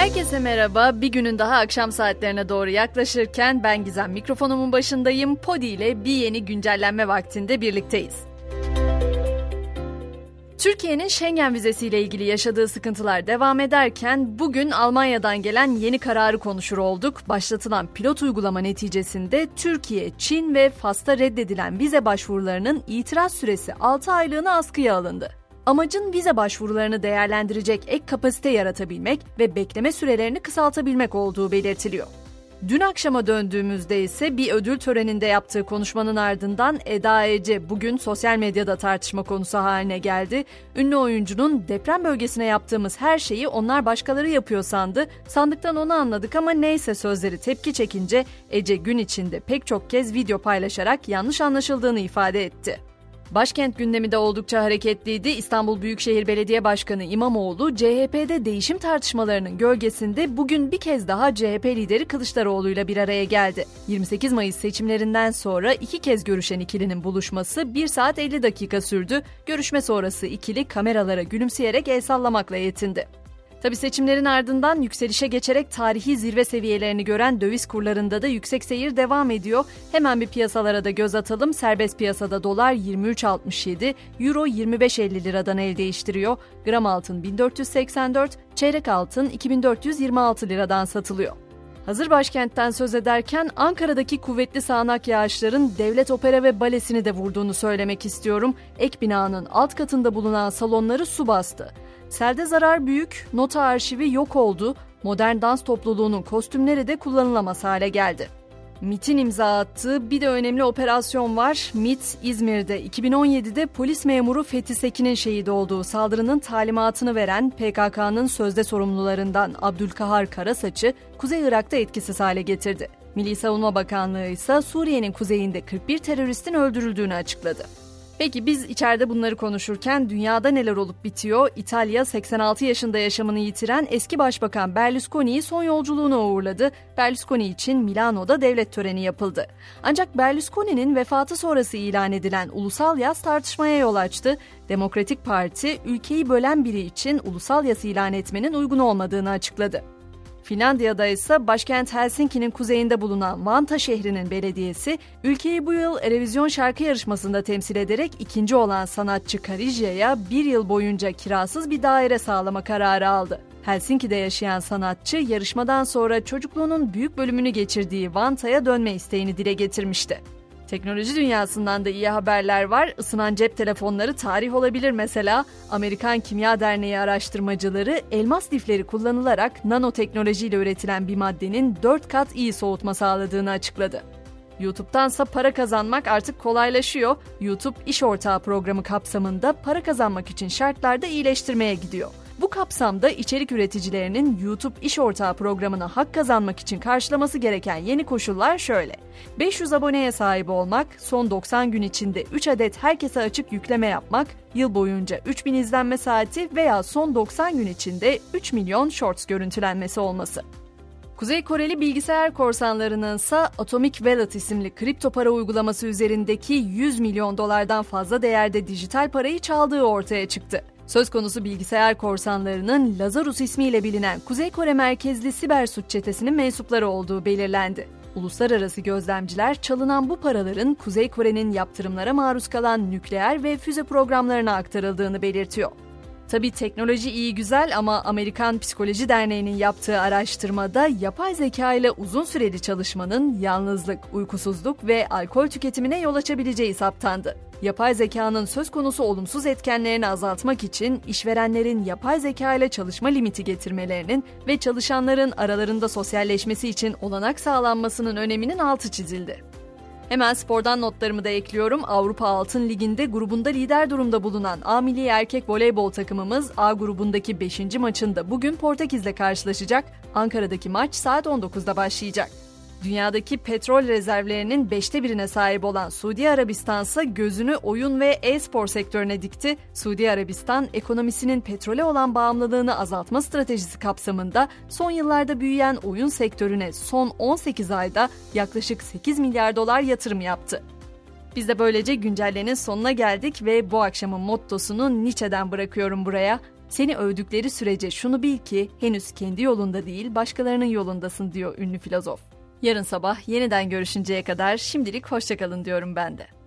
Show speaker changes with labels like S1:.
S1: Herkese merhaba. Bir günün daha akşam saatlerine doğru yaklaşırken ben Gizem mikrofonumun başındayım. Podi ile bir yeni güncellenme vaktinde birlikteyiz. Türkiye'nin Schengen vizesiyle ilgili yaşadığı sıkıntılar devam ederken bugün Almanya'dan gelen yeni kararı konuşur olduk. Başlatılan pilot uygulama neticesinde Türkiye, Çin ve Fas'ta reddedilen vize başvurularının itiraz süresi 6 aylığına askıya alındı. Amacın vize başvurularını değerlendirecek ek kapasite yaratabilmek ve bekleme sürelerini kısaltabilmek olduğu belirtiliyor. Dün akşama döndüğümüzde ise bir ödül töreninde yaptığı konuşmanın ardından Eda Ece bugün sosyal medyada tartışma konusu haline geldi. Ünlü oyuncunun deprem bölgesine yaptığımız her şeyi onlar başkaları yapıyor sandı. Sandıktan onu anladık ama neyse sözleri tepki çekince Ece gün içinde pek çok kez video paylaşarak yanlış anlaşıldığını ifade etti. Başkent gündemi de oldukça hareketliydi. İstanbul Büyükşehir Belediye Başkanı İmamoğlu, CHP'de değişim tartışmalarının gölgesinde bugün bir kez daha CHP lideri Kılıçdaroğlu ile bir araya geldi. 28 Mayıs seçimlerinden sonra iki kez görüşen ikilinin buluşması 1 saat 50 dakika sürdü. Görüşme sonrası ikili kameralara gülümseyerek el sallamakla yetindi. Tabi seçimlerin ardından yükselişe geçerek tarihi zirve seviyelerini gören döviz kurlarında da yüksek seyir devam ediyor. Hemen bir piyasalara da göz atalım. Serbest piyasada dolar 23.67, euro 25.50 liradan el değiştiriyor. Gram altın 1484, çeyrek altın 2426 liradan satılıyor. Hazır başkentten söz ederken Ankara'daki kuvvetli sağanak yağışların devlet opera ve balesini de vurduğunu söylemek istiyorum. Ek binanın alt katında bulunan salonları su bastı. Selde zarar büyük, nota arşivi yok oldu, modern dans topluluğunun kostümleri de kullanılamaz hale geldi. MIT'in imza attığı bir de önemli operasyon var. MIT, İzmir'de 2017'de polis memuru Fethi Sekin'in şehit olduğu saldırının talimatını veren PKK'nın sözde sorumlularından Abdülkahar Karasaç'ı Kuzey Irak'ta etkisiz hale getirdi. Milli Savunma Bakanlığı ise Suriye'nin kuzeyinde 41 teröristin öldürüldüğünü açıkladı. Peki biz içeride bunları konuşurken dünyada neler olup bitiyor? İtalya 86 yaşında yaşamını yitiren eski başbakan Berlusconi'yi son yolculuğuna uğurladı. Berlusconi için Milano'da devlet töreni yapıldı. Ancak Berlusconi'nin vefatı sonrası ilan edilen ulusal yaz tartışmaya yol açtı. Demokratik Parti ülkeyi bölen biri için ulusal yas ilan etmenin uygun olmadığını açıkladı. Finlandiya'da ise başkent Helsinki'nin kuzeyinde bulunan Vanta şehrinin belediyesi, ülkeyi bu yıl Erevizyon şarkı yarışmasında temsil ederek ikinci olan sanatçı Karijia'ya bir yıl boyunca kirasız bir daire sağlama kararı aldı. Helsinki'de yaşayan sanatçı yarışmadan sonra çocukluğunun büyük bölümünü geçirdiği Vanta'ya dönme isteğini dile getirmişti. Teknoloji dünyasından da iyi haberler var. Isınan cep telefonları tarih olabilir mesela. Amerikan Kimya Derneği araştırmacıları elmas lifleri kullanılarak nanoteknolojiyle üretilen bir maddenin 4 kat iyi soğutma sağladığını açıkladı. YouTube'dansa para kazanmak artık kolaylaşıyor. YouTube iş ortağı programı kapsamında para kazanmak için şartlarda iyileştirmeye gidiyor. Bu kapsamda içerik üreticilerinin YouTube iş ortağı programına hak kazanmak için karşılaması gereken yeni koşullar şöyle. 500 aboneye sahip olmak, son 90 gün içinde 3 adet herkese açık yükleme yapmak, yıl boyunca 3000 izlenme saati veya son 90 gün içinde 3 milyon shorts görüntülenmesi olması. Kuzey Koreli bilgisayar korsanlarının ise Atomic Wallet isimli kripto para uygulaması üzerindeki 100 milyon dolardan fazla değerde dijital parayı çaldığı ortaya çıktı. Söz konusu bilgisayar korsanlarının Lazarus ismiyle bilinen Kuzey Kore merkezli siber suç çetesinin mensupları olduğu belirlendi. Uluslararası gözlemciler çalınan bu paraların Kuzey Kore'nin yaptırımlara maruz kalan nükleer ve füze programlarına aktarıldığını belirtiyor. Tabi teknoloji iyi güzel ama Amerikan Psikoloji Derneği'nin yaptığı araştırmada yapay zeka ile uzun süreli çalışmanın yalnızlık, uykusuzluk ve alkol tüketimine yol açabileceği saptandı. Yapay zekanın söz konusu olumsuz etkenlerini azaltmak için işverenlerin yapay zeka ile çalışma limiti getirmelerinin ve çalışanların aralarında sosyalleşmesi için olanak sağlanmasının öneminin altı çizildi. Hemen spordan notlarımı da ekliyorum. Avrupa Altın Ligi'nde grubunda lider durumda bulunan A Milli Erkek Voleybol takımımız A grubundaki 5. maçında bugün Portekiz'le karşılaşacak. Ankara'daki maç saat 19'da başlayacak. Dünyadaki petrol rezervlerinin beşte birine sahip olan Suudi Arabistan ise gözünü oyun ve e-spor sektörüne dikti. Suudi Arabistan ekonomisinin petrole olan bağımlılığını azaltma stratejisi kapsamında son yıllarda büyüyen oyun sektörüne son 18 ayda yaklaşık 8 milyar dolar yatırım yaptı. Biz de böylece güncellenin sonuna geldik ve bu akşamın mottosunu Nietzsche'den bırakıyorum buraya. Seni övdükleri sürece şunu bil ki henüz kendi yolunda değil başkalarının yolundasın diyor ünlü filozof. Yarın sabah yeniden görüşünceye kadar şimdilik hoşçakalın diyorum ben de.